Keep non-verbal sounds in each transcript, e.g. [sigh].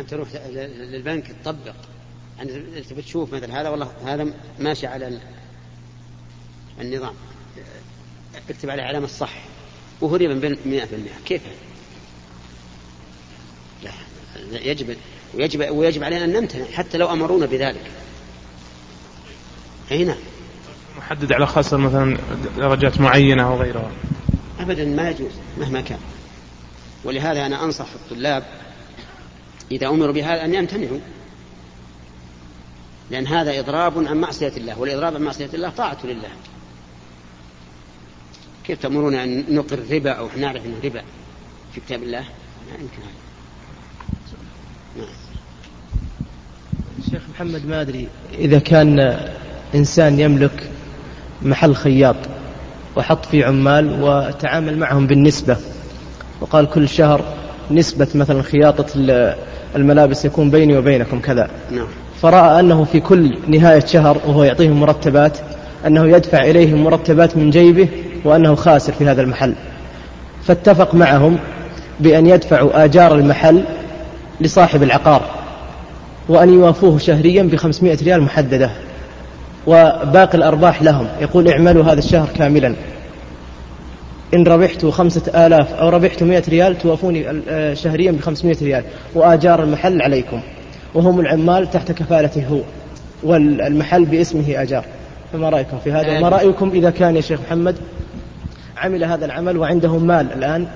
أنت تروح للبنك تطبق. يعني تبي تشوف مثل هذا والله هذا ماشي على النظام. اكتب عليه علامة صح وهو ربا 100% كيف؟ لا يجب ويجب ويجب علينا أن نمتنع حتى لو أمرونا بذلك. أي نعم. محدد على خاصة مثلا درجات معينة أو غيرها. أبدا ما يجوز مهما كان. ولهذا أنا أنصح الطلاب إذا أمروا بهذا أن يمتنعوا. لأن هذا إضراب عن معصية الله والإضراب عن معصية الله طاعة لله. كيف تأمرون أن نقر ربا أو نعرف أنه ربا في كتاب الله؟ لا يمكن هذا نعم. شيخ محمد ما أدري إذا كان إنسان يملك محل خياط وحط فيه عمال وتعامل معهم بالنسبة وقال كل شهر نسبة مثلا خياطة الملابس يكون بيني وبينكم كذا. نعم. فرأى أنه في كل نهاية شهر وهو يعطيهم مرتبات أنه يدفع إليهم مرتبات من جيبه وأنه خاسر في هذا المحل. فاتفق معهم بأن يدفعوا آجار المحل لصاحب العقار وأن يوافوه شهريا بخمسمائة ريال محددة. وباقي الأرباح لهم. يقول اعملوا هذا الشهر كاملا. إن ربحت خمسة آلاف أو ربحت مئة ريال توافوني آه، شهريا بخمسمائة ريال. وآجار المحل عليكم. وهم العمال تحت كفالته هو. والمحل باسمه أجار. فما رأيكم في هذا؟ وما رأيكم إذا كان يا شيخ محمد عمل هذا العمل وعندهم مال الآن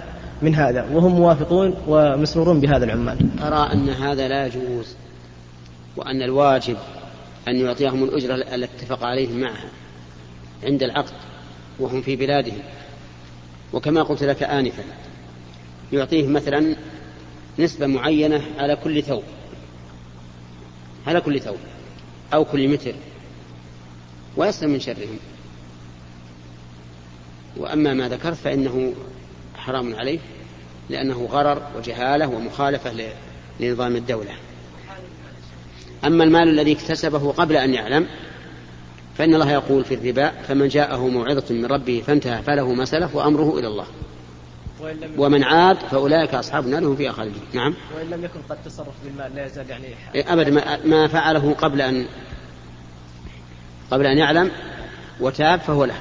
من هذا؟ وهم موافقون ومسرورون بهذا العمال. أرى أن هذا لا يجوز وأن الواجب أن يعطيهم الأجرة التي اتفق عليهم معها عند العقد وهم في بلادهم. وكما قلت لك آنفا يعطيهم مثلا نسبة معينة على كل ثوب. على كل ثوب أو كل متر. ويسلم من شرهم. وأما ما ذكرت فإنه حرام عليه لأنه غرر وجهالة ومخالفة لنظام الدولة. أما المال الذي اكتسبه قبل أن يعلم فإن الله يقول في الربا فمن جاءه موعظة من ربه فانتهى فله ما سلف وأمره إلى الله. ومن عاد فأولئك أصحاب النار هم فيها خالدون. نعم. وإن لم يكن قد تصرف بالمال لا يزال يعني أبدا ما فعله قبل أن قبل أن يعلم وتاب فهو له.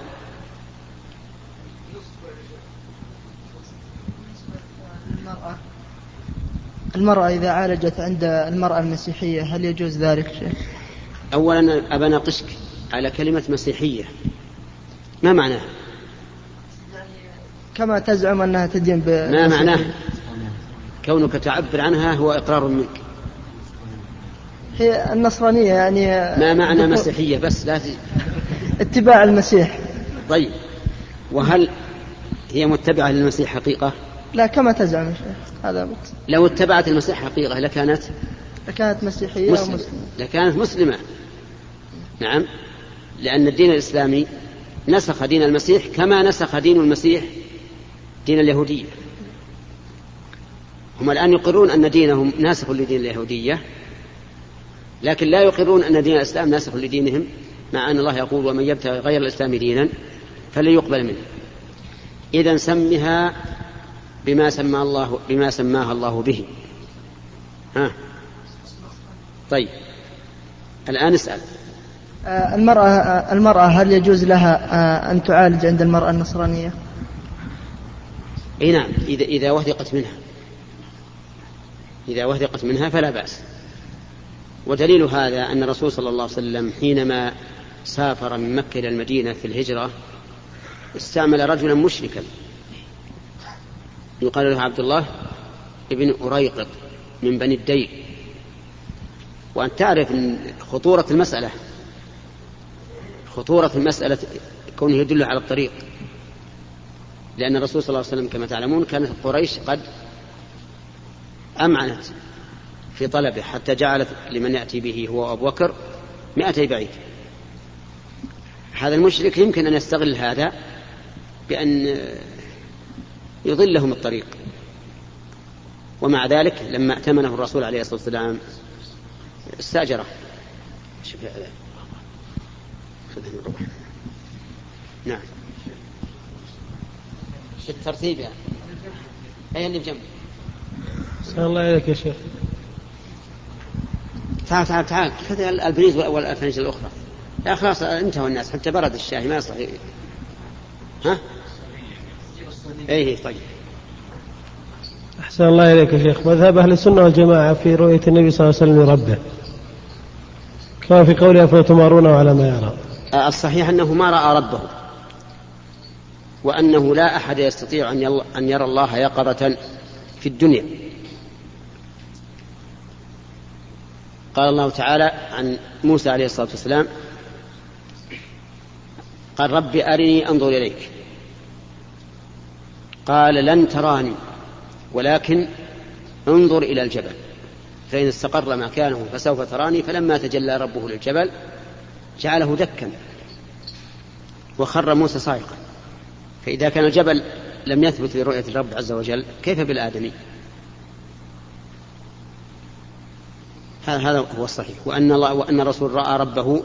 المرأة. إذا عالجت عند المرأة المسيحية هل يجوز ذلك؟ شيء؟ أولا أبى ناقشك على كلمة مسيحية. ما معناها؟ كما تزعم أنها تدين ب ما معناه؟ كونك تعبر عنها هو إقرار منك. هي النصرانية يعني ما معنى مسيحية؟ بس لا اتباع المسيح. طيب. وهل هي متبعة للمسيح حقيقة؟ لا كما تزعم هذا مقصد لو اتبعت المسيح حقيقة لكانت لكانت مسيحية مسلمة. أو مسلمة. لكانت مسلمة. نعم. لأن الدين الإسلامي نسخ دين المسيح كما نسخ دين المسيح دين اليهودية. هم الآن يقرون أن دينهم ناسخ لدين اليهودية لكن لا يقرون أن دين الإسلام ناسخ لدينهم مع أن الله يقول ومن يبتغي غير الإسلام دينا فلن يقبل منه. إذا سمها بما سمى الله بما سماها الله به. ها؟ طيب. الآن اسأل. المرأة آه، المرأة هل يجوز لها آه، أن تعالج عند المرأة النصرانية؟ أي نعم إذا إذا وثقت منها. إذا وثقت منها فلا بأس. ودليل هذا أن الرسول صلى الله عليه وسلم حينما سافر من مكة إلى المدينة في الهجرة استعمل رجلا مشركا. يقال له عبد الله ابن أريقط من بني الديل. وأن تعرف خطورة المسألة. خطورة المسألة كونه يدل على الطريق. لأن الرسول صلى الله عليه وسلم كما تعلمون كانت قريش قد أمعنت في طلبه حتى جعلت لمن يأتي به هو أبو بكر مئتي بعيد. هذا المشرك يمكن أن يستغل هذا بأن يضلهم الطريق. ومع ذلك لما ائتمنه الرسول عليه الصلاة والسلام استأجره. شوف نعم بالترتيب يعني. أي اللي بجنب الله عليك يا شيخ. تعال تعال تعال. كذا البريز والافنجه الأخرى. لا خلاص انتهوا الناس. حتى برد الشاي ما يصلح ها؟ اي طيب. أحسن الله إليك يا شيخ. مذهب أهل السنة والجماعة في رؤية النبي صلى الله عليه وسلم لربه. كما في قوله أفتمارونه على ما يرى. الصحيح أنه ما رأى ربه وأنه لا أحد يستطيع أن يرى الله يقظة في الدنيا. قال الله تعالى عن موسى عليه الصلاة والسلام قال رب أرني أنظر إليك. قال لن تراني ولكن انظر إلى الجبل. فإن استقر مكانه فسوف تراني فلما تجلى ربه للجبل جعله دكا وخر موسى صاعقا. فإذا كان الجبل لم يثبت لرؤية الرب عز وجل كيف بالآدمي؟ هذا هو الصحيح. وأن الله وأن الرسول رأى ربه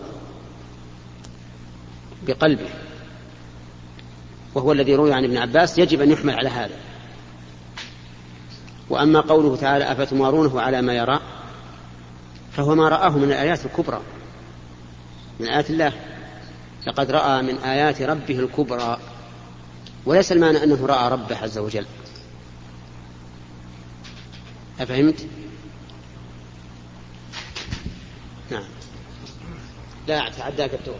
بقلبه. وهو الذي روي عن ابن عباس يجب أن يحمل على هذا. وأما قوله تعالى أفتمارونه على ما يرى؟ فهو ما رآه من الآيات الكبرى. من آيات الله. لقد رأى من آيات ربه الكبرى. وليس المعنى أنه رأى ربه عز وجل. أفهمت؟ نعم. لا تعداك الدور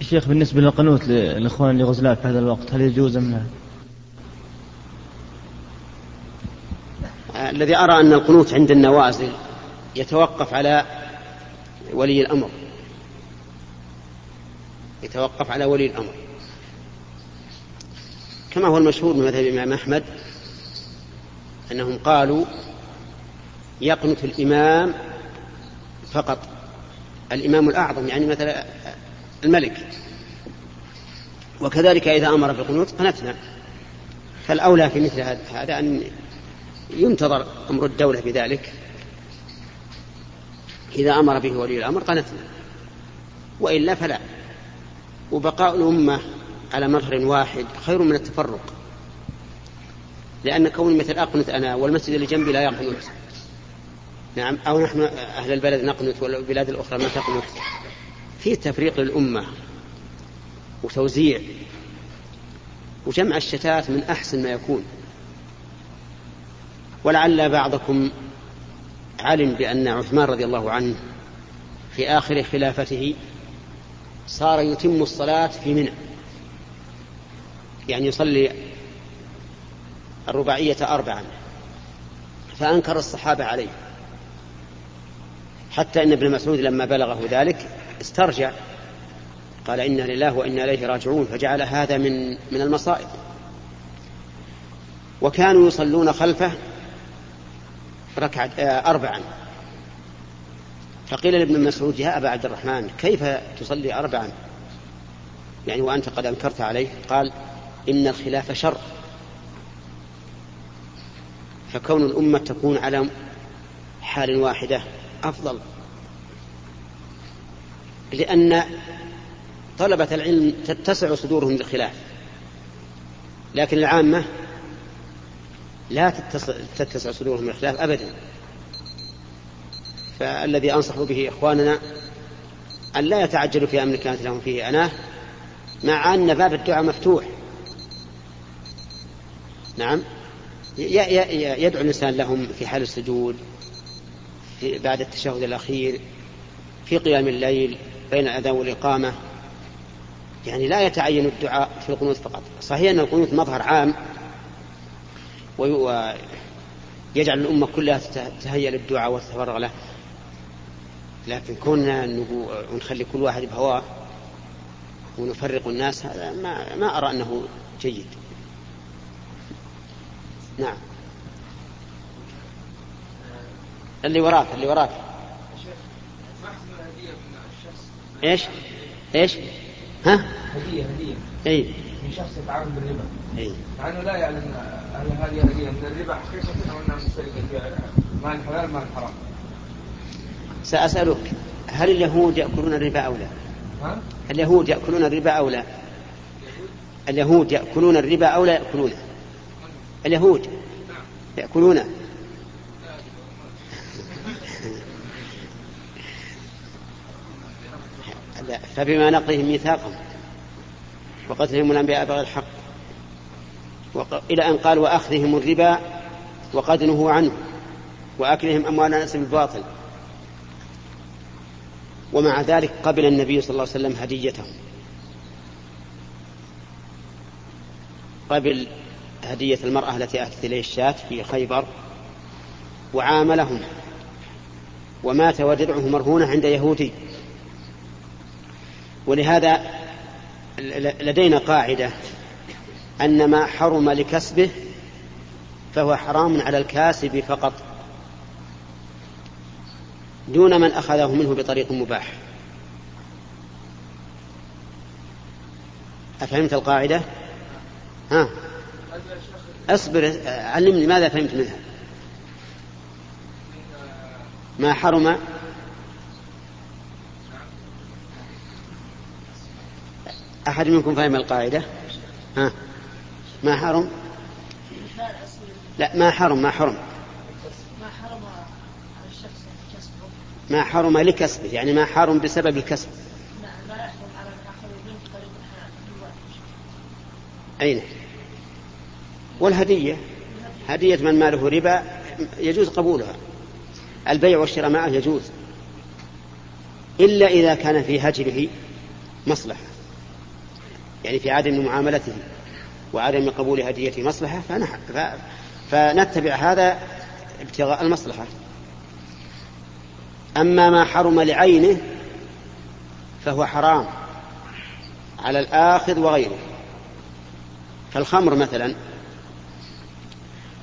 الشيخ بالنسبة للقنوت للإخوان اللي غزلان في هذا الوقت هل يجوز أم لا؟ الذي أرى أن القنوت عند النوازل يتوقف على ولي الأمر. يتوقف على ولي الأمر. كما هو المشهور من مذهب الإمام أحمد أنهم قالوا يقنت الإمام فقط. الإمام الأعظم يعني مثلا الملك. وكذلك إذا أمر بالقنوت قنتنا. فالأولى في مثل هذا أن ينتظر أمر الدولة بذلك. إذا أمر به ولي الأمر قنتنا وإلا فلا. وبقاء الأمة على مظهر واحد خير من التفرق. لأن كوني مثل أقنت أنا والمسجد اللي جنبي لا يقنت نعم. أو نحن أهل البلد نقنت والبلاد الأخرى ما تقنت في تفريق للأمة وتوزيع. وجمع الشتات من أحسن ما يكون. ولعل بعضكم علم بأن عثمان رضي الله عنه في آخر خلافته صار يتم الصلاة في منى. يعني يصلي الرباعية أربعا. فأنكر الصحابة عليه. حتى إن ابن مسعود لما بلغه ذلك استرجع. قال إنا لله وإنا إليه راجعون. فجعل هذا من من المصائب. وكانوا يصلون خلفه ركعة آه، أربعا. فقيل لابن مسعود يا أبا عبد الرحمن كيف تصلي أربعا؟ يعني وأنت قد أنكرت عليه قال إن الخلاف شر. فكون الأمة تكون على حال واحدة أفضل. لأن طلبة العلم تتسع صدورهم بالخلاف لكن العامة لا تتسع صدورهم بالخلاف أبدا. فالذي أنصح به إخواننا أن لا يتعجلوا في أمر كانت لهم فيه أناة مع أن باب الدعاء مفتوح. نعم. يدعو الإنسان لهم في حال السجود في بعد التشهد الأخير في قيام الليل بين الأذان والإقامة. يعني لا يتعين الدعاء في القنوت فقط. صحيح أن القنوت مظهر عام ويجعل الأمة كلها تتهيأ للدعاء وتتفرغ له. لكن كنا نخلي كل واحد بهواه ونفرق الناس هذا ما, ما أرى أنه جيد. نعم. اللي وراك اللي وراك. إيش؟ إيش؟ ها؟ هدية هدية. اي من شخص يتعامل بالربا. اي مع إنه لا يعلم سأسألك هل اليهود يأكلون الربا أو لا؟ ها؟ اليهود يأكلون الربا أو لا؟ اليهود يأكلون الربا أو لا يأكلونه؟ اليهود يأكلونه [laughs] فبما نقضهم ميثاقهم وقتلهم الأنبياء بغير الحق إلى أن قال وأخذهم الربا وقد نهوا عنه وأكلهم أموال الناس بالباطل. ومع ذلك قبل النبي صلى الله عليه وسلم هديتهم. قبل هدية المرأة التي أهدت إليه الشاة في خيبر وعاملهم ومات ودرعه مرهونة عند يهودي. ولهذا لدينا قاعدة أن ما حرم لكسبه فهو حرام على الكاسب فقط. دون من أخذه منه بطريق مباح. أفهمت القاعدة؟ ها. أصبر علمني ماذا فهمت منها. ما حرم؟ أحد منكم فهم القاعدة؟ ها. ما حرم؟ لا ما حرم ما حرم. ما حرم على الشخص كسبه؟ ما حرم لكسبه يعني ما حرم بسبب الكسب. لا يحرم على من الحلال أين؟ والهدية. هدية من ماله ربا يجوز قبولها. البيع والشراء معه يجوز. إلا إذا كان في هجره مصلحة. يعني في عدم معاملته. وعدم قبول هدية مصلحة. فنتبع هذا ابتغاء المصلحة أما ما حرم لعينه فهو حرام على الآخذ وغيره فالخمر مثلا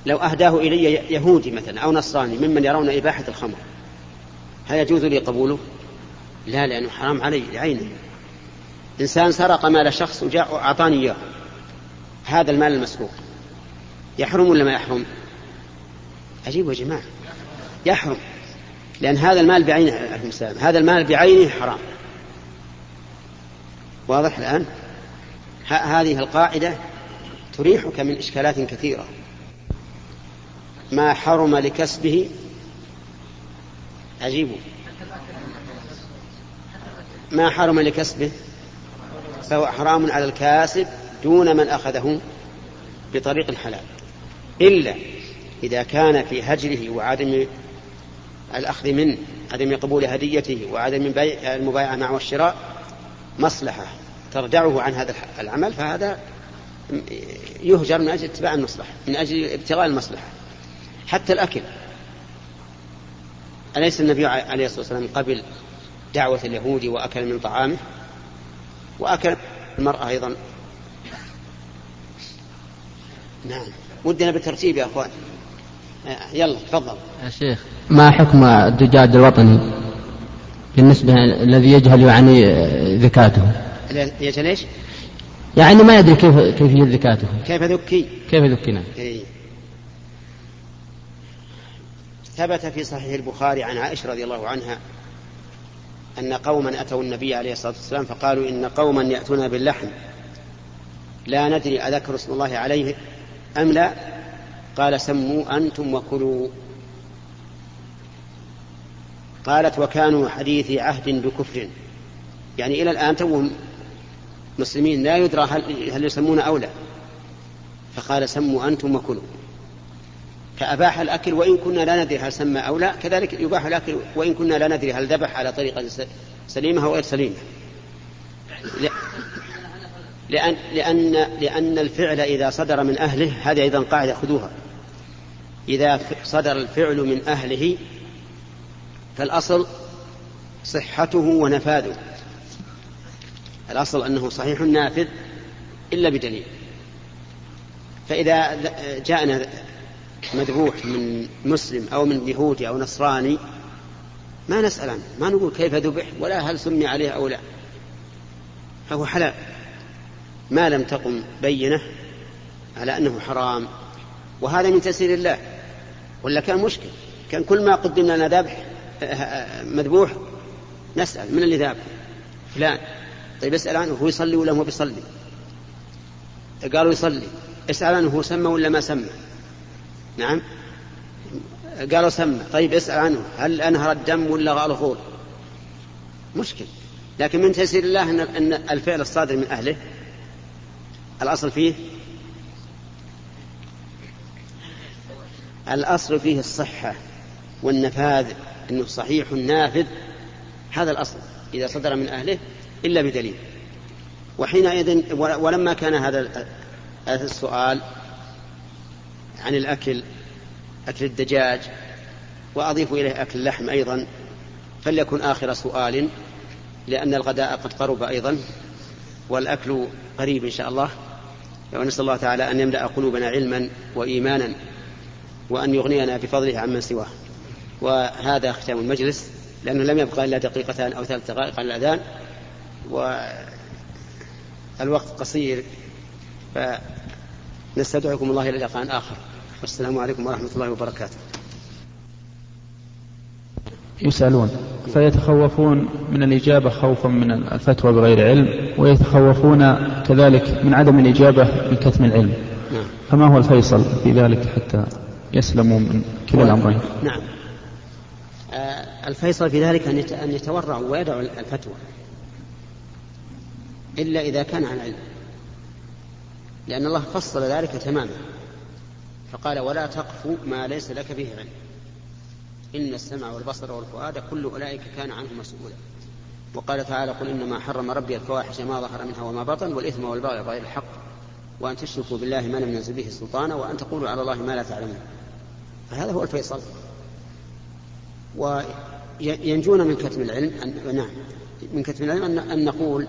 لو أهداه إلي يهودي مثلا أو نصراني ممن يرون إباحة الخمر هل يجوز لي قبوله؟ لا لأنه حرام علي لعينه إنسان سرق مال شخص وجاء أعطاني إياه هذا المال المسروق. يحرم ولا ما يحرم؟ عجيب يا جماعة. يحرم. لأن هذا المال بعينه السلام هذا المال بعينه حرام. واضح الآن؟ هذه القاعدة تريحك من إشكالات كثيرة. ما حرم لكسبه؟ عجيب. ما حرم لكسبه؟ فهو حرام على الكاسب. دون من أخذه بطريق حلال إلا إذا كان في هجره وعدم الأخذ منه عدم قبول هديته وعدم المبايعة معه والشراء مصلحة تردعه عن هذا العمل فهذا يهجر من أجل اتباع المصلحة من أجل ابتغاء المصلحة. حتى الأكل. أليس النبي عليه الصلاة والسلام قبل دعوة اليهود وأكل من طعامه؟ وأكل المرأة أيضا. نعم. ودنا بالترتيب يا أخوان. يلا تفضل. يا شيخ ما حكم الدجاج الوطني بالنسبة الذي يجهل يعني ذكاته؟ يجهل إيش؟ يعني ما يدري كيف كيفية ذكاته. كيف ذكي؟ كيف ذكي نعم. إيه. ثبت في صحيح البخاري عن عائشة رضي الله عنها أن قوما أتوا النبي عليه الصلاة والسلام فقالوا إن قوما يأتون باللحم. لا ندري أذكر اسم الله عليه؟ أم لا؟ قال سموا أنتم وكلوا. قالت وكانوا حديث عهد بكفر. يعني إلى الآن توهم مسلمين لا يدرى هل, هل يسمون أو لا. فقال سموا أنتم وكلوا. فأباح الأكل وإن كنا لا ندري هل سمى أو لا. كذلك يباح الأكل وإن كنا لا ندري هل ذبح على طريقة سليمة أو غير سليمة. لأن, لأن, لأن الفعل إذا صدر من أهله هذه أيضا قاعدة خذوها. إذا صدر الفعل من أهله فالأصل صحته ونفاذه. الأصل أنه صحيح نافذ إلا بدليل. فإذا جاءنا مذبوح من مسلم أو من يهودي أو نصراني ما نسأل عنه ما نقول كيف ذبح ولا هل سمي عليه أو لا. فهو حلال. ما لم تقم بينة على أنه حرام وهذا من تسير الله. ولا كان مشكل كان كل ما قدم لنا ذبح مذبوح نسأل من اللي ذابح فلان. طيب اسأل عنه هو يصلي ولا هو بيصلي؟ قالوا يصلي. اسأل عنه هو سمى ولا ما سمى؟ نعم. قالوا سمى. طيب اسأل عنه هل أنهر الدم ولا غال غول مشكل. لكن من تيسير الله أن الفعل الصادر من أهله الأصل فيه؟ الأصل فيه الصحة والنفاذ أنه صحيح نافذ. هذا الأصل إذا صدر من أهله إلا بدليل. وحينئذ ولما كان هذا السؤال عن الأكل أكل الدجاج وأضيف إليه أكل اللحم أيضا فليكن آخر سؤال لأن الغداء قد قرب أيضا والأكل قريب إن شاء الله. ونسأل الله تعالى أن يملأ قلوبنا علما وإيمانا وأن يغنينا بفضله عمن سواه. وهذا ختام المجلس لأنه لم يبقى إلا دقيقتان أو ثلاث دقائق على الأذان والوقت قصير فنستدعكم الله إلى لقاء آخر. والسلام عليكم ورحمة الله وبركاته. يسألون. فيتخوفون من الإجابة خوفا من الفتوى بغير علم ويتخوفون كذلك من عدم الإجابة بكتم العلم. نعم. فما هو الفيصل في ذلك حتى يسلموا من كلا الأمرين؟ نعم. آه، الفيصل في ذلك أن يتورعوا ويدعوا الفتوى إلا إذا كان عن علم. لأن الله فصل ذلك تماما. فقال ولا تقف ما ليس لك به علم. إن السمع والبصر والفؤاد كل أولئك كان عنه مسؤولا. وقال تعالى قل إنما حرم ربي الفواحش ما ظهر منها وما بطن والإثم والبغي بغير الحق وأن تشركوا بالله ما لم ينزل به سلطانا وأن تقولوا على الله ما لا تعلمون. فهذا هو الفيصل. وينجون من كتم العلم أن نعم. من كتم العلم أن نقول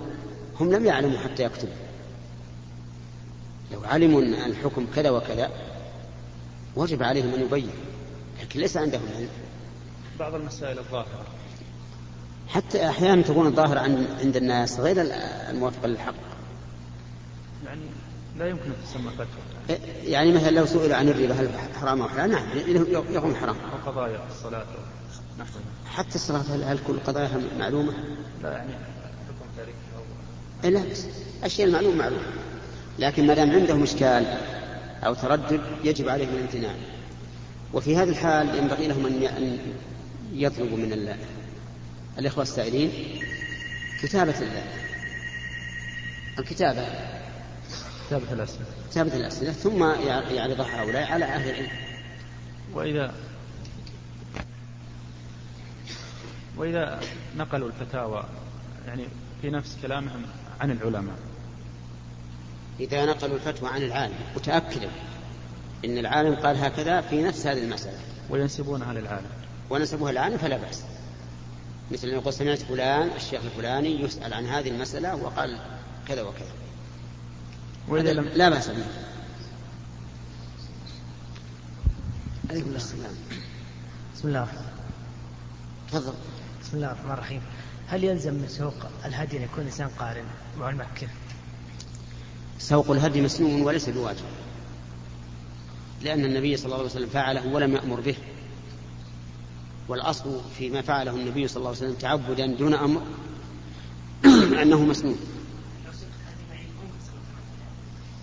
هم لم يعلموا حتى يكتبوا. لو علموا أن الحكم كذا وكذا وجب عليهم أن يبين لكن ليس عندهم علم. بعض المسائل الظاهرة. حتى أحيانا تكون الظاهرة عن- عند الناس غير الموافقة للحق. يعني لا يمكن أن تسمى فتوى يعني مثلا لو سئل عن الربا هل حرام أو حلال؟ نعم يقوم حرام أو قضايا الصلاة. نحوها حتى الصلاة هل, هل كل قضاياها معلومة؟ لا يعني حكم تاريخ أو إيه لا بس. الشيء المعلوم معلوم. لكن ما دام عندهم إشكال أو تردد يجب عليهم الامتناع. وفي هذه الحال ينبغي لهم أن ي- أن يطلبوا من ال- الإخوة السائلين كتابة ال- الكتابة كتابة الأسئلة. كتابة الأسئلة ثم يع- يعرضها هؤلاء على أهل العلم. وإذا وإذا نقلوا الفتاوى يعني في نفس كلامهم عن العلماء. إذا نقلوا الفتوى عن العالم وتأكدوا أن العالم قال هكذا في نفس هذه المسألة. وينسبونها للعالم. ونسبوها العالم فلا بأس. مثل أن يقول سمعت فلان الشيخ الفلاني يسأل عن هذه المسألة وقال كذا وكذا. وإذا لم لا بأس به. عليكم السلام. بسم الله الرحمن تفضل. بسم الله الرحمن الرحيم. هل يلزم من سوق الهدي أن يكون الإنسان قارن مع المكة؟ سوق الهدي مسنون وليس بواجب. لأن النبي صلى الله عليه وسلم فعله ولم يأمر به. والأصل فيما فعله النبي صلى الله عليه وسلم تعبدا دون أمر [clears throat] أنه مسنون.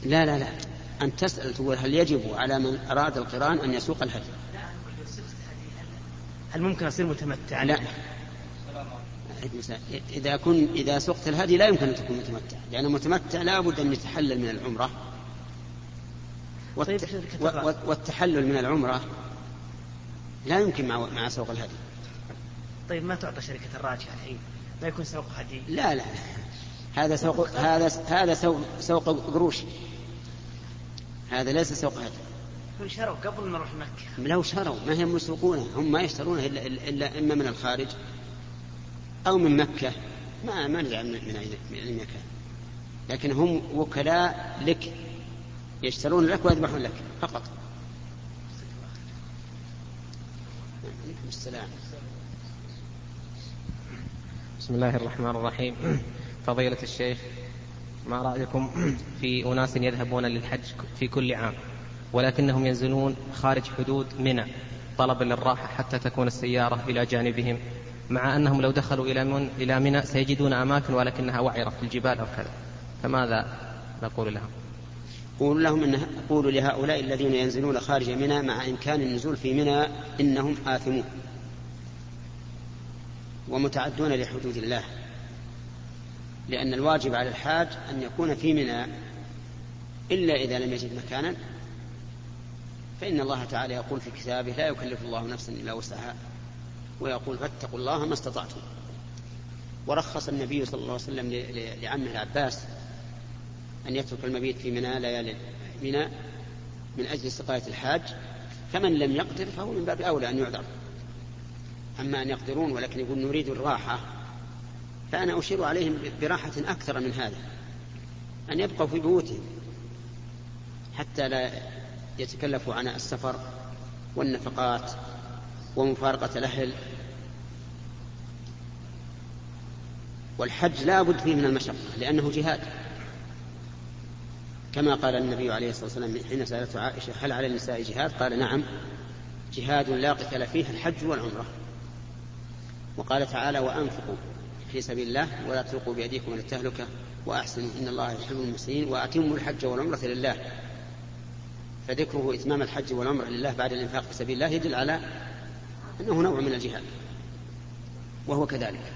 لا لا لا. أن تسأل تقول هل يجب على من أراد القرآن أن يسوق الهدي؟ هل ممكن أصير متمتع؟ لا. إذا كن إذا سقت الهدي لا يمكن أن تكون متمتع لأن المتمتع لا بد أن يتحلل من العمرة. طيب والتحلل من العمرة لا يمكن مع مع سوق الهدي. طيب ما تعطى شركة الراجحة الحين؟ ما يكون سوق هدي؟ لا لا هذا سوق هذا هذا سوق سوق قروش هذا ليس سوق هدي. يكون شروا قبل ما نروح مكة. لو شروا ما هم يسوقونه هم ما يشترونه إلا, إلا, إلا إما من الخارج أو من مكة. ما ما أي من أي مكان لكن هم وكلاء لك. يشترون لك ويذبحون لك فقط. السلام. بسم الله الرحمن الرحيم. فضيلة الشيخ ما رأيكم في أناس يذهبون للحج في كل عام ولكنهم ينزلون خارج حدود منى طلبا للراحة حتى تكون السيارة إلى جانبهم مع أنهم لو دخلوا إلى من إلى منى سيجدون أماكن ولكنها وعرة في الجبال أو كذا فماذا نقول لهم؟ قولوا لهم إن قولوا لهؤلاء الذين ينزلون خارج منى مع إمكان النزول في منى إنهم آثمون. ومتعدون لحدود الله. لأن الواجب على الحاج أن يكون في منى إلا إذا لم يجد مكانا. فإن الله تعالى يقول في كتابه لا يكلف الله نفسا إلا وسعها. ويقول فاتقوا الله ما استطعتم. ورخص النبي صلى الله عليه وسلم لعمه العباس أن يترك المبيت في منى ليالي منى من أجل سقاية الحاج. فمن لم يقدر فهو من باب أولى أن يعذر. أما أن يقدرون ولكن يقول نريد الراحة فأنا أشير عليهم براحة أكثر من هذا. أن يبقوا في بيوتهم حتى لا يتكلفوا عن السفر والنفقات ومفارقة الأهل. والحج لا بد فيه من المشقة لأنه جهاد. كما قال النبي عليه الصلاة والسلام حين سألته عائشة هل على النساء جهاد؟ قال نعم. جهاد لا قتال فيه الحج والعمرة. وقال تعالى وأنفقوا في سبيل الله ولا تلقوا بأيديكم إلى التهلكة وأحسنوا إن الله يحب المحسنين وأتموا الحج والعمرة لله. فذكره إتمام الحج والعمرة لله بعد الإنفاق في سبيل الله يدل على أنه نوع من الجهاد. وهو كذلك.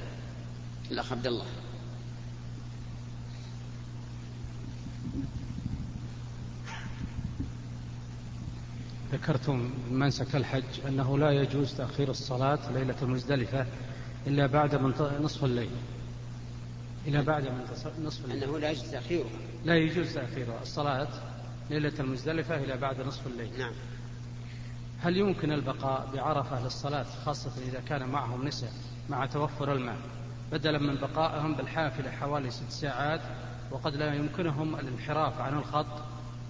الأخ عبد الله. ذكرتم منسك الحج أنه لا يجوز تأخير الصلاة ليلة المزدلفة إلا بعد نصف الليل. إلى بعد نصف الليل. أنه لا يجوز تأخيرها. لا يجوز تأخيرها. الصلاة ليلة المزدلفة إلى بعد نصف الليل. نعم. هل يمكن البقاء بعرفة للصلاة خاصة إذا كان معهم نساء مع توفر الماء بدلا من بقائهم بالحافلة حوالي ست ساعات وقد لا يمكنهم الانحراف عن الخط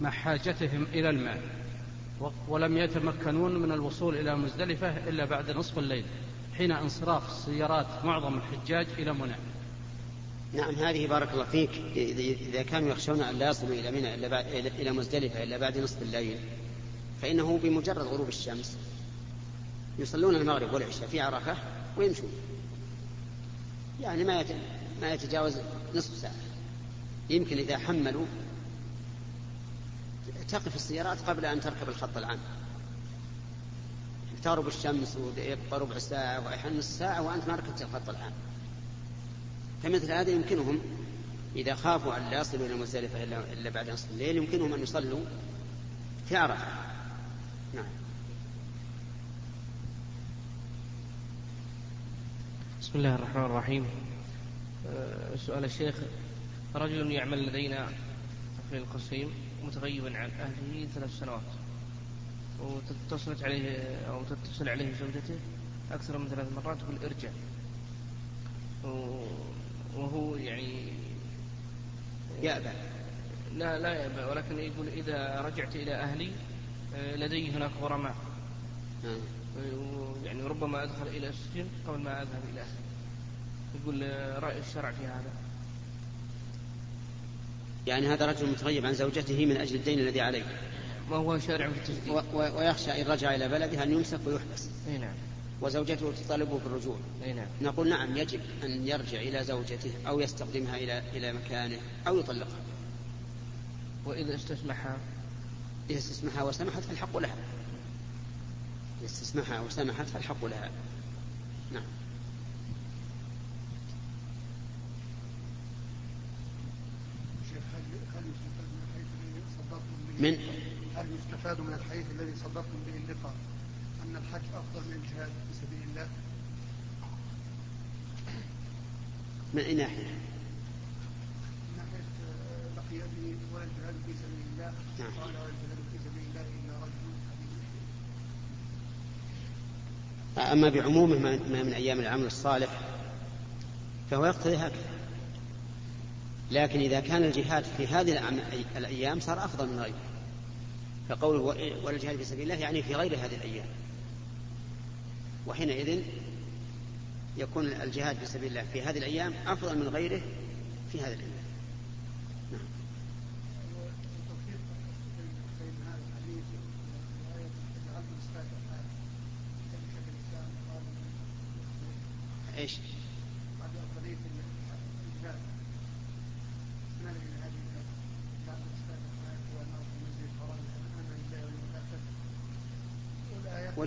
مع حاجتهم إلى الماء؟ ولم يتمكنون من الوصول إلى مزدلفة إلا بعد نصف الليل حين انصراف سيارات معظم الحجاج إلى منى. نعم هذه بارك الله فيك. إذا كانوا يخشون أن لا يصلوا إلى منى إلا بعد إلى مزدلفة إلا بعد نصف الليل فإنه بمجرد غروب الشمس يصلون المغرب والعشاء في عرفة ويمشون. يعني ما ما يتجاوز نصف ساعة. يمكن إذا حملوا تقف السيارات قبل أن تركب الخط العام. تغرب الشمس ويبقى ربع ساعة وأحيانا نصف ساعة وأنت ما ركبت الخط العام. فمثل هذا يمكنهم إذا خافوا أن لا يصلوا إلى مزدلفة إلا بعد نصف الليل يمكنهم أن يصلوا في عرفة. نعم. بسم الله الرحمن الرحيم. سؤال الشيخ رجل يعمل لدينا في القصيم. متغيبا عن أهله ثلاث سنوات. وتتصلت عليه أو تتصل عليه زوجته أكثر من ثلاث مرات تقول ارجع. وهو يعني يأبى. لا لا يأبى. ولكن يقول إذا رجعت إلى أهلي لدي هناك غرماء. يعني ربما أدخل إلى السجن قبل ما أذهب إلى أهلي. يقول رأي الشرع في هذا. يعني هذا رجل متغيب عن زوجته من أجل الدين الذي عليه. ما هو شارع في التجديد. ويخشى إن رجع إلى بلده أن يمسك ويحبس. أي نعم. وزوجته تطالبه بالرجوع أي نعم. نقول نعم يجب أن يرجع إلى زوجته أو يستخدمها إلى إلى مكانه أو يطلقها. وإذا استسمحها؟ إذا استسمحها وسمحت فالحق لها. إذا استسمحها وسمحت فالحق لها نعم من هل يستفاد من الحديث الذي صدقتم به اللقاء أن الحج أفضل من الجهاد في سبيل الله؟ من أي ناحية؟ من ناحية بقي به ولا الجهاد في سبيل الله نعم. قال ولا الجهاد في سبيل الله إلا رجل أما بعمومه ما من أيام العمل الصالح فهو يقتضي هكذا لكن إذا كان الجهاد في هذه الأيام صار أفضل من غيره فقوله والجهاد في سبيل الله يعني في غير هذه الأيام وحينئذ يكون الجهاد في سبيل الله في هذه الأيام أفضل من غيره في هذه الأيام نعم. إيش؟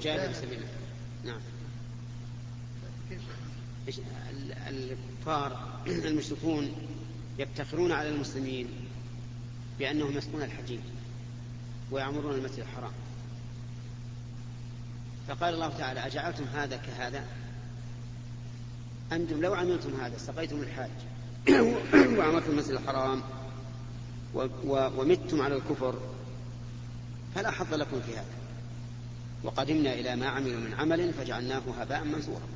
وجاهد في سبيل الله. نعم. الكفار المشركون يفتخرون على المسلمين بأنهم يسقون الحجيج ويعمرون المسجد الحرام. فقال الله تعالى أجعلتم هذا كهذا؟ أنتم لو عملتم هذا سقيتم الحاج. [coughs] وعمرتم المسجد الحرام ومتم على الكفر فلا حظ لكم في هذا. وقدمنا إلى ما عملوا من عمل فجعلناه هباء منثورا.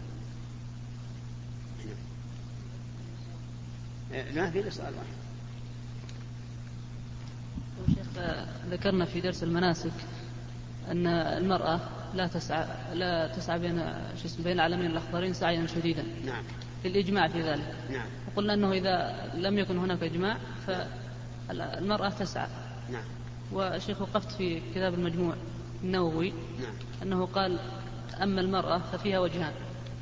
ما في سؤال واحد. شيخ ذكرنا في درس المناسك أن المرأة لا تسعى لا تسعى بين شو اسمه بين العلمين الأخضرين سعيا شديدا. نعم. للإجماع في ذلك. نعم. وقلنا أنه إذا لم يكن هناك إجماع فالمرأة تسعى. نعم. والشيخ وقفت في كتاب المجموع. النووي نعم. أنه قال أما المرأة ففيها وجهان.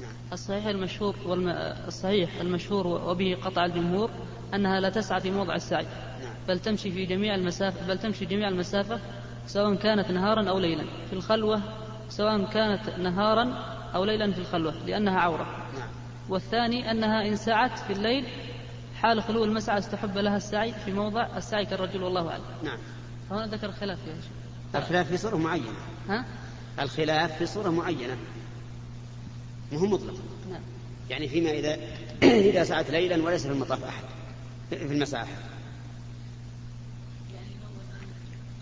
نعم. الصحيح المشهور والم... الصحيح المشهور وبه قطع الجمهور أنها لا تسعى في موضع السعي. نعم. بل تمشي في جميع المسافة بل تمشي جميع المسافة سواء كانت نهارا أو ليلا. في الخلوة سواء كانت نهارا أو ليلا في الخلوة لأنها عورة. نعم. والثاني أنها إن سعت في الليل حال خلو المسعى استحب لها السعي في موضع السعي كالرجل والله أعلم. نعم. فهنا ذكر خلاف فيها شيء الخلاف في صورة معينة. ها؟ الخلاف في صورة معينة. مو مطلق. نعم. يعني فيما إذا [clears throat] إذا سعت ليلا وليس في المطاف أحد. في المساء أحد.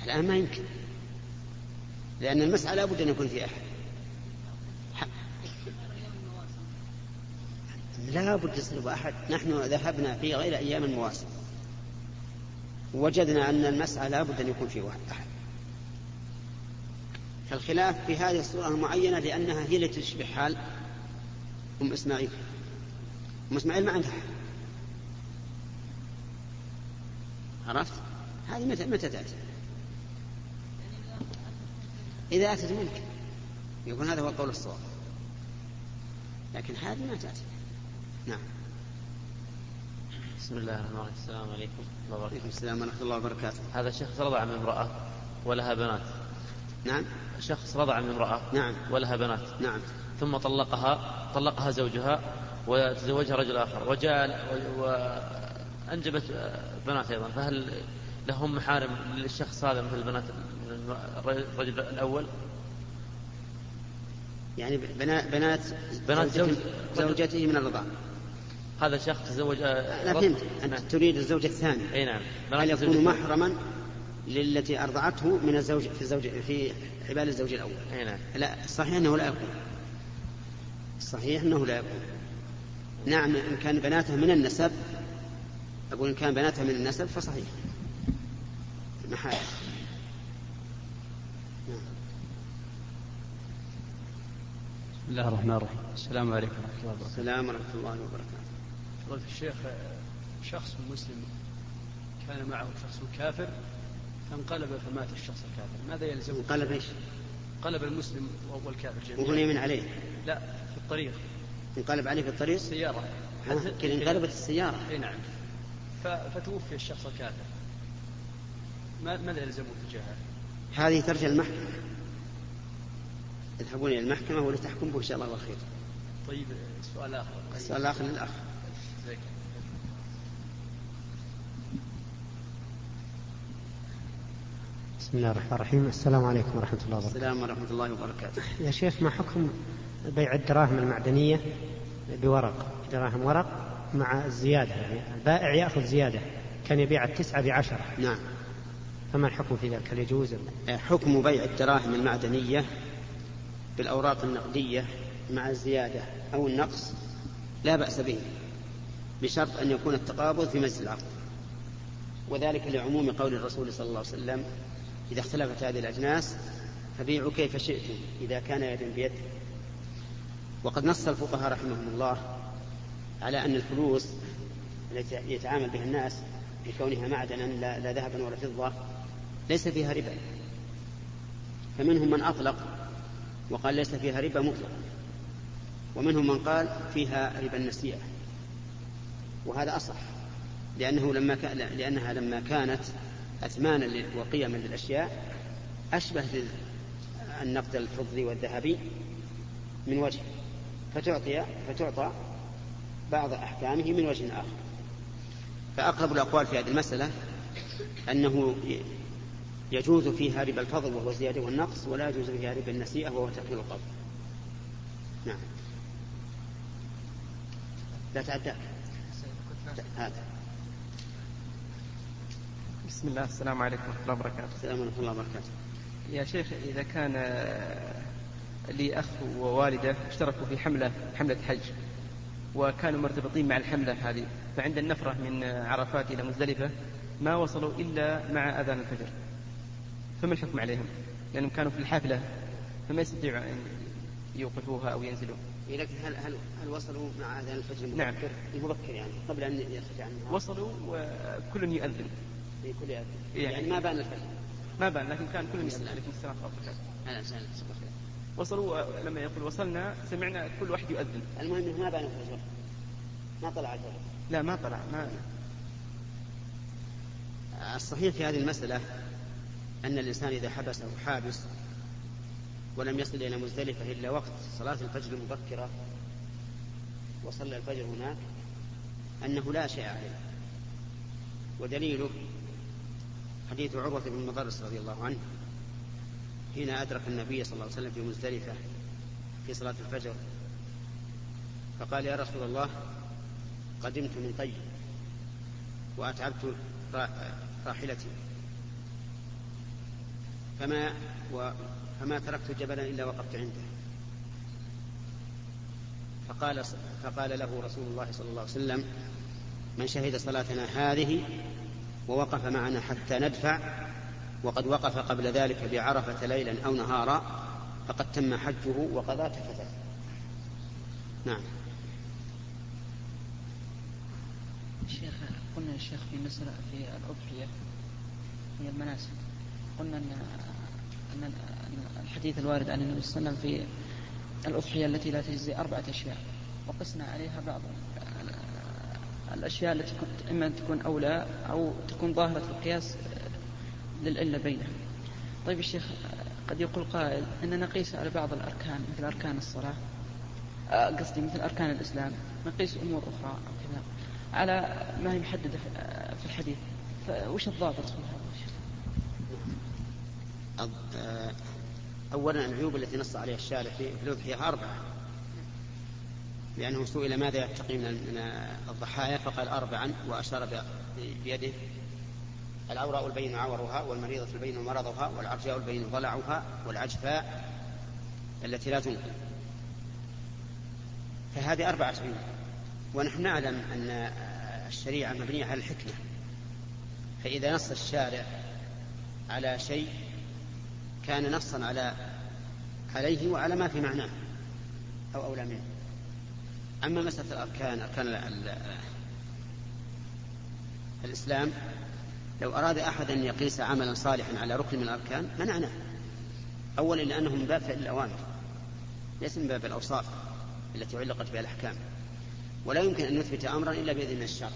الآن ما يمكن. لأن المسعى لا بد أن يكون في أحد. لا بد يصير أحد. نحن ذهبنا في غير أيام المواسم. وجدنا أن المسعى لا بد أن يكون فيه واحد. أحد فالخلاف في هذه الصورة المعينة لأنها هي التي تشبه حال أم إسماعيل. أم إسماعيل ما عندها أحد عرفت؟ هذه متى متى تأتي؟ إذا أتت منك. يكون هذا هو القول الصواب. لكن هذه ما تأتي. نعم. بسم الله الرحمن الرحيم. السلام عليكم. ورحمة الله وبركاته. السلام ورحمة الله وبركاته. هذا شخص رضع من امرأة ولها بنات. نعم. شخص رضع من امرأة نعم. ولها بنات. نعم. ثم طلقها طلقها زوجها وتزوجها رجل آخر. وجاء وأنجبت بنات أيضا. فهل لهم محارم للشخص هذا مثل بنات الرجل الأول؟ يعني بنات بنات, بنات زوجته, زوج- زوجته من الرضاعة هذا شخص تزوج أنا فهمت. أنت تريد الزوجة الثانية. أي نعم. هل يكون. محرما؟ للتي أرضعته من الزوج في الزوج في حبال الزوج الأول. أي نعم. لا الصحيح أنه لا يكون. الصحيح أنه لا يكون. نعم إن كان بناته من النسب أقول إن كان بناته من النسب فصحيح. محال. بسم الله الرحمن الرحيم. السلام عليكم ورحمة الله وبركاته. السلام ورحمة الله وبركاته. فضيلة الشيخ شخص مسلم كان معه شخص كافر فانقلب فمات الشخص الكافر. ماذا يلزمه؟ انقلب إيش؟ انقلب المسلم والكافر جميعا. وهو يمن عليه. لا في الطريق. انقلب عليه في الطريق؟ السيارة ها، كذا انقلبت السيارة. اي نعم. فتوفي الشخص الكافر. ما- ماذا يلزمه تجاهه؟ هذه ترجع المحكمة. يذهبون إلى المحكمة ولتحكم به إن شاء الله والخير طيب سؤال آخر. السؤال الآخر للأخ. بسم الله الرحمن الرحيم. السلام عليكم ورحمة الله وبركاته. السلام ورحمة الله وبركاته. يا شيخ ما حكم بيع الدراهم المعدنية بورق؟ دراهم ورق مع الزيادة يعني البائع يأخذ زيادة. كان يبيع التسعة بعشرة. نعم. فما الحكم في ذلك؟ هل يجوز؟ أم- حكم بيع الدراهم المعدنية بالأوراق النقدية مع الزيادة أو النقص لا بأس به بشرط أن يكون التقابض في مجلس العقد وذلك لعموم قول الرسول صلى الله عليه وسلم إذا اختلفت هذه الأجناس فبيعوا كيف شئتم إذا كان يد بيد وقد نص الفقهاء رحمهم الله على أن الفلوس التي يتعامل بها الناس بكونها معدنا لا, ذهبا ولا فضة ليس فيها ربا. فمنهم من أطلق وقال ليس فيها ربا مطلق ومنهم من قال فيها ربا النسيئة وهذا أصح لأنه لما كان لأنها لما كانت أثمانا وقيما للأشياء أشبه النقد الفضي والذهبي من وجه فتعطي فتعطى بعض أحكامه من وجه آخر. فأقرب الأقوال في هذه المسألة أنه يجوز فيها ربا الفضل وهو الزيادة والنقص ولا يجوز فيها ربا النسيئة وهو تقليل القبض. نعم. لا تعداك هذا. بسم الله السلام عليكم ورحمة الله وبركاته. السلام ورحمة الله وبركاته. يا شيخ إذا كان لي أخ ووالدة اشتركوا في حملة حملة حج وكانوا مرتبطين مع الحملة هذه فعند النفرة من عرفات إلى مزدلفة ما وصلوا إلا مع أذان الفجر. فما الحكم عليهم؟ لأنهم كانوا في الحافلة فما يستطيعوا أن يوقفوها أو ينزلوا. لكن هل هل هل وصلوا مع أذان الفجر المبكر؟ نعم. المبكر يعني قبل أن يخرج عنها وصلوا وكل يؤذن. في كل. يعني- يعني ما بان الفجر ما بان لكن كان كل يؤذن عليكم السلام ورحمة الله. وصلوا لما يقول وصلنا سمعنا كل واحد يؤذن. المهم إنه ما بان الفجر ما طلع الفجر لا ما طلع ما الصحيح في هذه المسألة أن الإنسان إذا حبسه حابس ولم يصل إلى مزدلفة إلا وقت صلاة الفجر المبكرة وصلى الفجر هناك أنه لا شيء عليه. ودليله حديث عروة بن مضرس رضي الله عنه حين أدرك النبي صلى الله عليه وسلم في مزدلفة في صلاة الفجر فقال يا رسول الله قدمت من طيب وأتعبت را- راحلتي. فما و فما تركت جبلا إلا وقفت عنده. فقال فقال له رسول الله صلى الله عليه وسلم من شهد صلاتنا هذه ووقف معنا حتى ندفع وقد وقف قبل ذلك بعرفة ليلا أو نهارا فقد تم حجه وقضى تفته نعم. الشيخ قلنا يا شيخ في مسألة في الأضحية هي المناسك قلنا أن أن الحديث الوارد عن النبي صلى الله عليه وسلم في الأضحية التي لا تجزي أربعة أشياء وقسنا عليها بعض الأشياء التي إما أن تكون أولى أو تكون ظاهرة القياس للعلة بينها. طيب الشيخ قد يقول قائل أننا نقيس على بعض الأركان مثل أركان الصلاة آه، قصدي مثل أركان الإسلام نقيس أمور أخرى أو كذا على ما هي محددة في- آه، الحديث. فوش الضابط في هذا؟ آه، أولا العيوب التي نص عليها الشارع في في الأضحية أربعة. لأنه سئل ماذا يتقي من الضحايا فقال أربعا وأشار بيده. العوراء البين عورها والمريضة البين مرضها والعرجاء البين ضلعها والعجفاء التي لا تنقل. فهذه أربعة عيوب ونحن نعلم أن الشريعة مبنية على الحكمة. فإذا نص الشارع على شيء كان نصا على عليه وعلى ما في معناه أو أولى منه. أما مسألة الأركان أركان ال- ال- الإسلام لو أراد أحد أن يقيس عملا صالحا على ركن من الأركان منعناه أولا لأنه من باب فعل الأوامر ليس من باب الأوصاف التي علقت بها الأحكام. ولا يمكن أن نثبت أمرا إلا بإذن الشرع.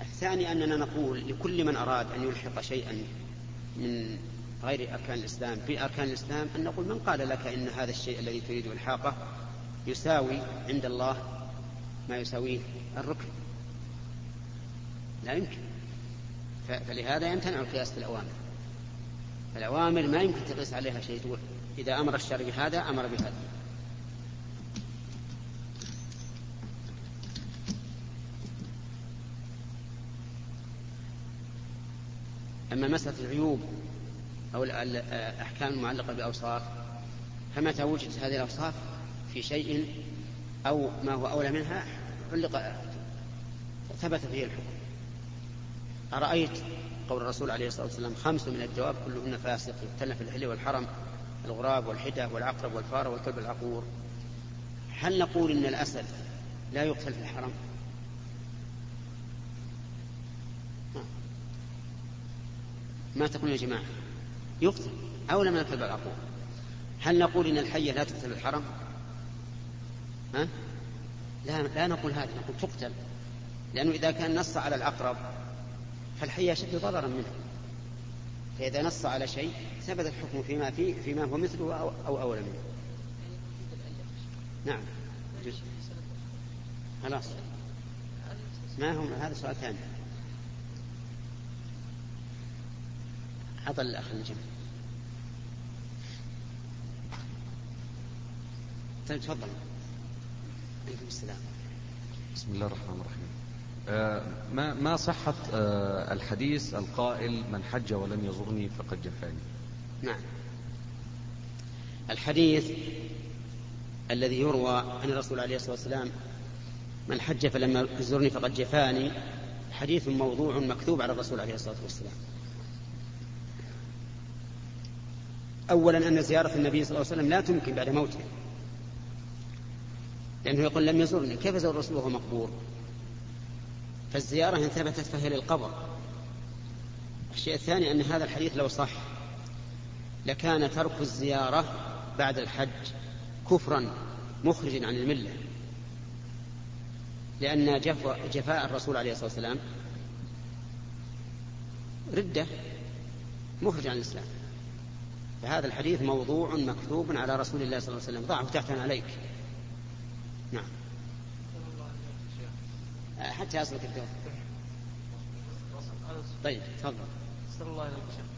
الثاني أننا نقول لكل من أراد أن يلحق شيئا من غير أركان الإسلام بأركان الإسلام أن نقول من قال لك إن هذا الشيء الذي تريد إلحاقة؟ يساوي عند الله ما يساويه الركن. لا يمكن. فلهذا يمتنع القياس في الأوامر. ما يمكن تقيس عليها شيء. تقول إذا أمر الشرع بهذا أمر بهذا. أما مسألة العيوب أو ال- ال- الأحكام المعلقة بأوصاف فمتى وجدت هذه الأوصاف؟ في شيء أو ما هو أولى منها علق ثبت فيه الحكم. أرأيت قول الرسول عليه الصلاة والسلام خمس من الدواب كلهن فاسق يقتلن في الحل والحرم الغراب والحدة والعقرب والفار والكلب العقور. هل نقول إن الأسد لا يقتل في الحرم؟ ما تقول يا جماعة؟ يقتل أولى من الكلب العقور. هل نقول إن الحية لا تقتل في الحرم؟ ها؟ لا لا نقول هذا نقول تقتل. لأنه إذا كان نص على العقرب فالحية أشد ضررا منه. فإذا نص على شيء ثبت الحكم فيما فيه فيما هو مثله أو, أو أولى منه. نعم. جزء. خلاص. ما هم؟ هذا سؤال ثاني. عطل الأخ الجمع طيب تفضل. عليكم السلام. بسم الله الرحمن الرحيم. آه، ما ما صحة آه، الحديث القائل من حج ولم يزرني فقد جفاني نعم. الحديث الذي يروى عن الرسول عليه الصلاة والسلام من حج فلم يزرني فقد جفاني حديث موضوع مكتوب على الرسول عليه الصلاة والسلام. أولا أن زيارة النبي صلى الله عليه وسلم لا تمكن بعد موته. لأنه يقول لم يزرني. كيف يزور الرسول وهو مقبور؟ فالزيارة إن ثبتت فهي للقبر. الشيء الثاني أن هذا الحديث لو صح. لكان ترك الزيارة بعد الحج كفرا مخرجا عن الملة. لأن جفاء الرسول عليه الصلاة والسلام ردة مخرج عن الإسلام. فهذا الحديث موضوع مكتوب على رسول الله صلى الله عليه وسلم. ضعه تحت عليك. نعم. حتى يصلك الدور. طيب تفضل. صلى الله وسلم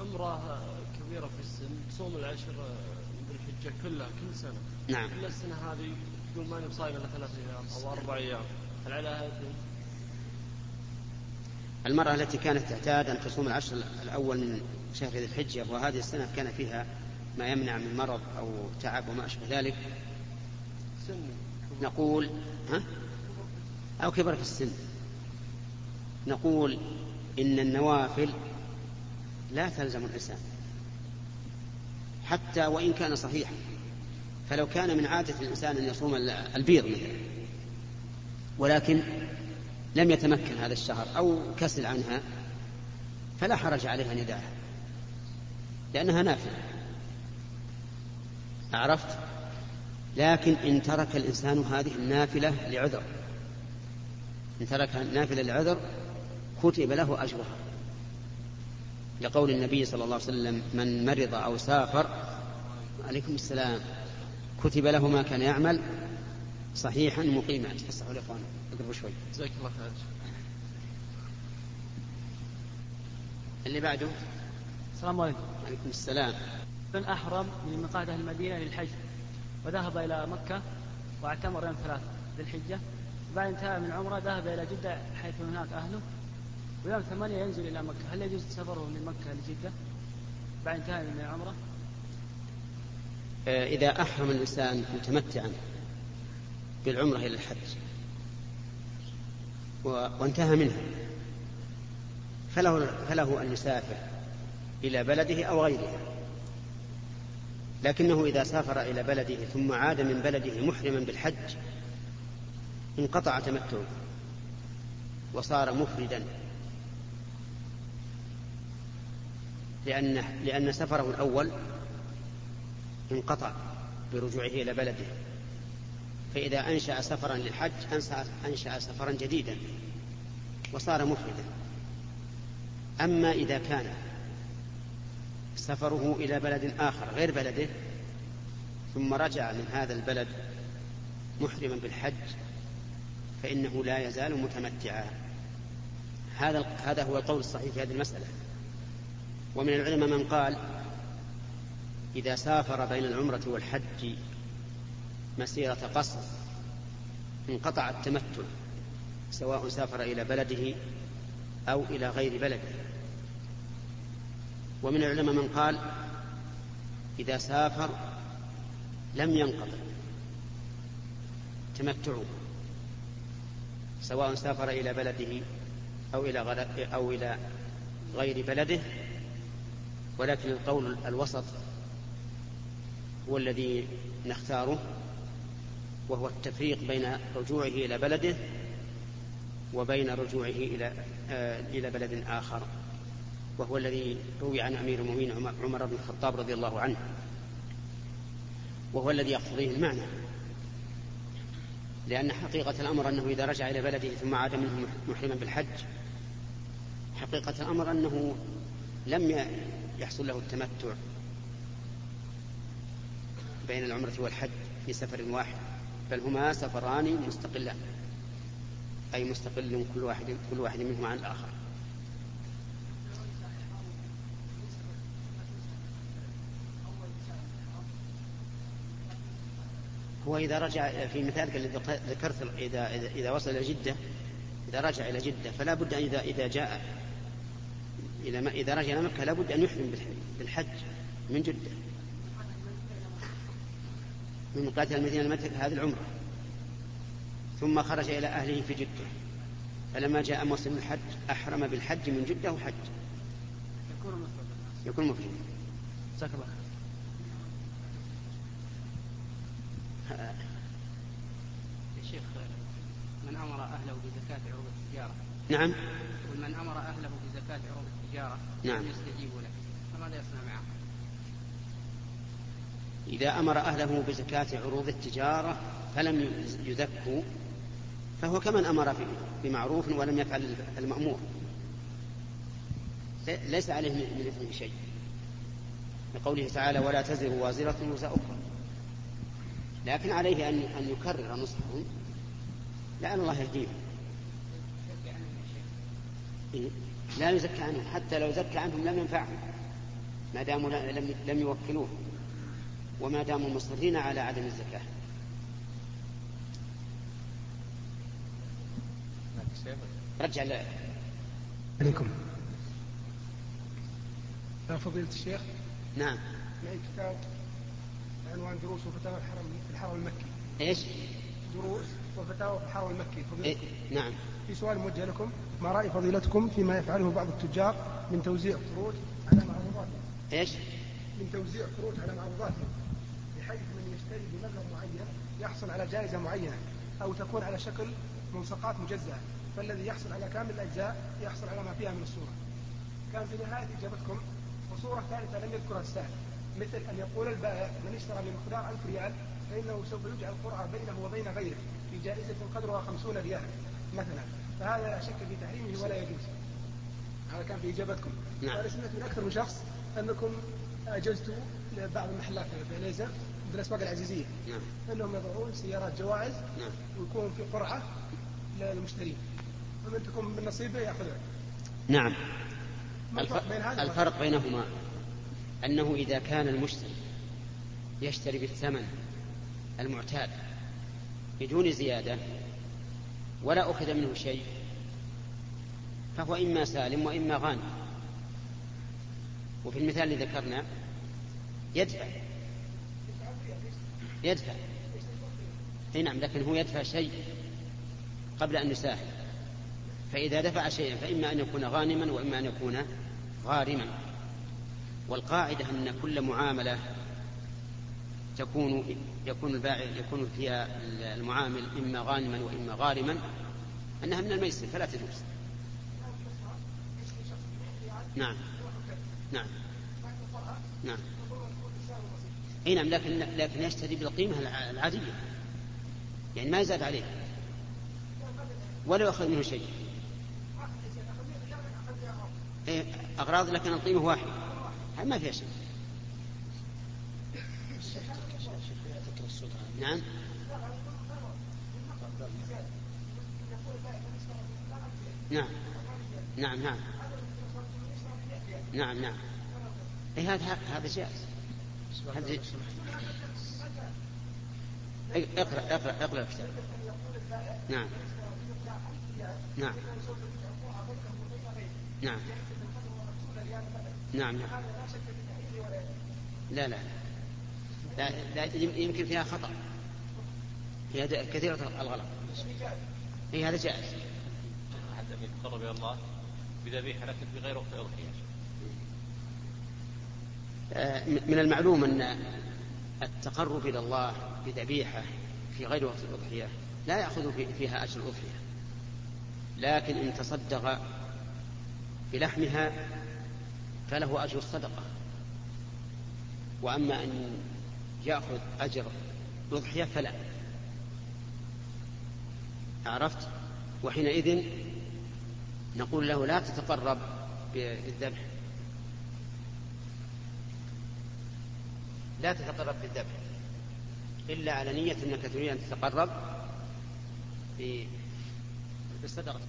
عمرة كبيرة في السن تصوم العشر من الحجة كلها كل سنة. نعم. إلا السنة هذه تقول ماني بصايم إلا ثلاث أيام أو أربع أيام. هل عليها إثم؟ المرأة التي كانت تعتاد أن تصوم العشر الأول من شهر ذي الحجة وهذه السنة كان فيها ما يمنع من مرض أو تعب وما أشبه ذلك؟ سن نقول ها؟ أو كبر في السن. نقول إن النوافل لا تلزم الإنسان. حتى وإن كان صحيحا. فلو كان من عادة الإنسان أن يصوم البيض مثلا ولكن لم يتمكن هذا الشهر أو كسل عنها فلا حرج عليها نداها لأنها نافلة. عرفت لكن إن ترك الإنسان هذه النافلة لعذر. إن ترك النافلة لعذر كتب له أجرها. لقول النبي صلى الله عليه وسلم من مرض أو سافر عليكم السلام. كتب له ما كان يعمل صحيحا مقيما. تفسحوا الإخوان اقربوا شوي. جزاك الله خير. اللي بعده؟ السلام عليكم. عليكم السلام. من أحرم من ميقات أهل المدينة للحج. وذهب إلى مكة واعتمر يوم ثلاثة ذي الحجة. بعد انتهاء من عمرة ذهب إلى جدة حيث هناك أهله. ويوم ثمانية ينزل إلى مكة. هل يجوز سفره من مكة لجدة بعد انتهاء من العمرة؟ آه، إذا أحرم الإنسان متمتعا بالعمرة إلى الحج وانتهى منها فله, فله أن يسافر إلى بلده أو غيره لكنه إذا سافر إلى بلده ثم عاد من بلده محرما بالحج انقطع تمتعه وصار مفردا. لأن لأن سفره الأول انقطع برجوعه إلى بلده. فإذا أنشأ سفرا للحج أنشأ سفرا جديدا وصار مفردا. أما إذا كان سفره إلى بلد آخر غير بلده ثم رجع من هذا البلد محرما بالحج فإنه لا يزال متمتعا. هذا هذا هو القول الصحيح في هذه المسألة. ومن العلماء من قال إذا سافر بين العمرة والحج مسيرة قصر انقطع التمتع سواء سافر إلى بلده أو إلى غير بلده. ومن العلماء من قال إذا سافر لم ينقطع تمتعه سواء سافر إلى بلده أو إلى أو إلى غير بلده ولكن القول الوسط هو الذي نختاره وهو التفريق بين رجوعه إلى بلده وبين رجوعه إلى آه إلى بلد آخر. وهو الذي روي عن أمير المؤمنين عمر بن الخطاب رضي الله عنه. وهو الذي يقتضيه المعنى. لأن حقيقة الأمر أنه إذا رجع إلى بلده ثم عاد منه محرما بالحج حقيقة الأمر أنه لم يحصل له التمتع بين العمرة والحج في سفر واحد بل هما سفران مستقلان أي مستقل كل واحد كل واحد منهما عن الآخر. هو إذا رجع في مثالك الذي ذكرت إذا إذا, وصل إلى جدة إذا رجع إلى جدة فلا بد أن إذا إذا جاء إلى ما إذا رجع إلى مكة لا بد أن يحرم بالحج من جدة. من مقاتل المدينة المكة هذه العمرة. ثم خرج إلى أهله في جدة. فلما جاء موسم الحج أحرم بالحج من جدة وحج. يكون مفردا يكون مفردا جزاك الله يا شيخ من أمر أهله بزكاة عروض التجارة. نعم. ومن أمر أهله بزكاة عروض التجارة نعم. لم يستجيبوا له. فماذا يصنع معه؟ إذا أمر أهله بزكاة عروض التجارة فلم يزكوا فهو كمن أمر بمعروف ولم يفعل المأمور. ليس عليه من إثم شيء. لقوله تعالى ولا تزر وازرة وزر أخرى لكن عليه أن أن يكرر نصحهم لعل الله يهديه. إيه؟ لا يزكى عنهم حتى لو زكى عنهم لم ينفعهم. ما داموا لم لم يوكلوه. وما داموا مصرين على عدم الزكاة. رجع ل... عليكم. يا فضيلة الشيخ. نعم. كتاب عنوان دروس وفتاوى الحرم في الحرم المكي. إيش؟ دروس وفتاوى في الحرم المكي. فضيلة إيه؟ نعم. في سؤال موجه لكم. ما رأي فضيلتكم فيما يفعله بعض التجار من توزيع قروض على معروضاتهم إيش؟ من توزيع قروض على معروضاتهم بحيث من يشتري بمبلغ معين يحصل على جائزة معينة أو تكون على شكل ملصقات مجزأة. فالذي يحصل على كامل الأجزاء يحصل على ما فيها من الصورة. كان في نهاية إجابتكم وصورة ثالثة لم يذكرها السائل. مثل أن يقول البائع من اشترى بمقدار ألف ريال فإنه سوف يجعل قرعة بينه وبين غيره في جائزة قدرها خمسون ريال مثلا. فهذا لا شك في تحريمه ولا يجوز. هذا كان في إجابتكم. نعم. وأنا سمعت من أكثر من شخص أنكم أجزتوا لبعض المحلات في مثل الأسواق العزيزية. نعم. أنهم يضعون سيارات جوائز نعم. ويكون في قرعة للمشترين. فمن تكون من نصيبه يأخذها. نعم. الفرق الفرق بينهما؟ أنه إذا كان المشتري يشتري بالثمن المعتاد بدون زيادة ولا أخذ منه شيء فهو إما سالم وإما غانم. وفي المثال اللي ذكرنا يدفع. يدفع. أي نعم لكن هو يدفع شيء قبل أن يساهم. فإذا دفع شيئا فإما أن يكون غانما وإما أن يكون غارما. والقاعدة أن كل معاملة تكون يكون البائع يكون فيها المعامل إما غانما وإما غارما أنها من الميسر فلا تجوز. نعم. نعم. نعم. أي نعم لكن لكن يشتري بالقيمة العادية. يعني ما يزاد عليه. ولا يأخذ منه شيء. إيه أغراض لكن القيمة واحدة. ما فيها شيء نعم. نعم. نعم نعم. نعم نعم. إيه هذا هذا جائز. هذا اقرأ اقرأ اقرأ الكتاب. نعم. نعم. نعم. نعم نعم. لا لا لا, لا يمكن فيها خطأ. فيها كثيرة الغلط. إي هذا جائز. حتى يتقرب إلى الله بذبيحه لكن في غير وقت الاضحيه من المعلوم أن التقرب إلى الله بذبيحة في غير وقت الأضحية لا يأخذ فيها أجر الأضحية. لكن إن تصدق بلحمها فله أجر الصدقة. وأما أن يأخذ أجر الاضحيه فلا. عرفت؟ وحينئذ نقول له لا تتقرب بالذبح. لا تتقرب بالذبح. إلا على نية أنك تريد أن تتقرب بالصدقة.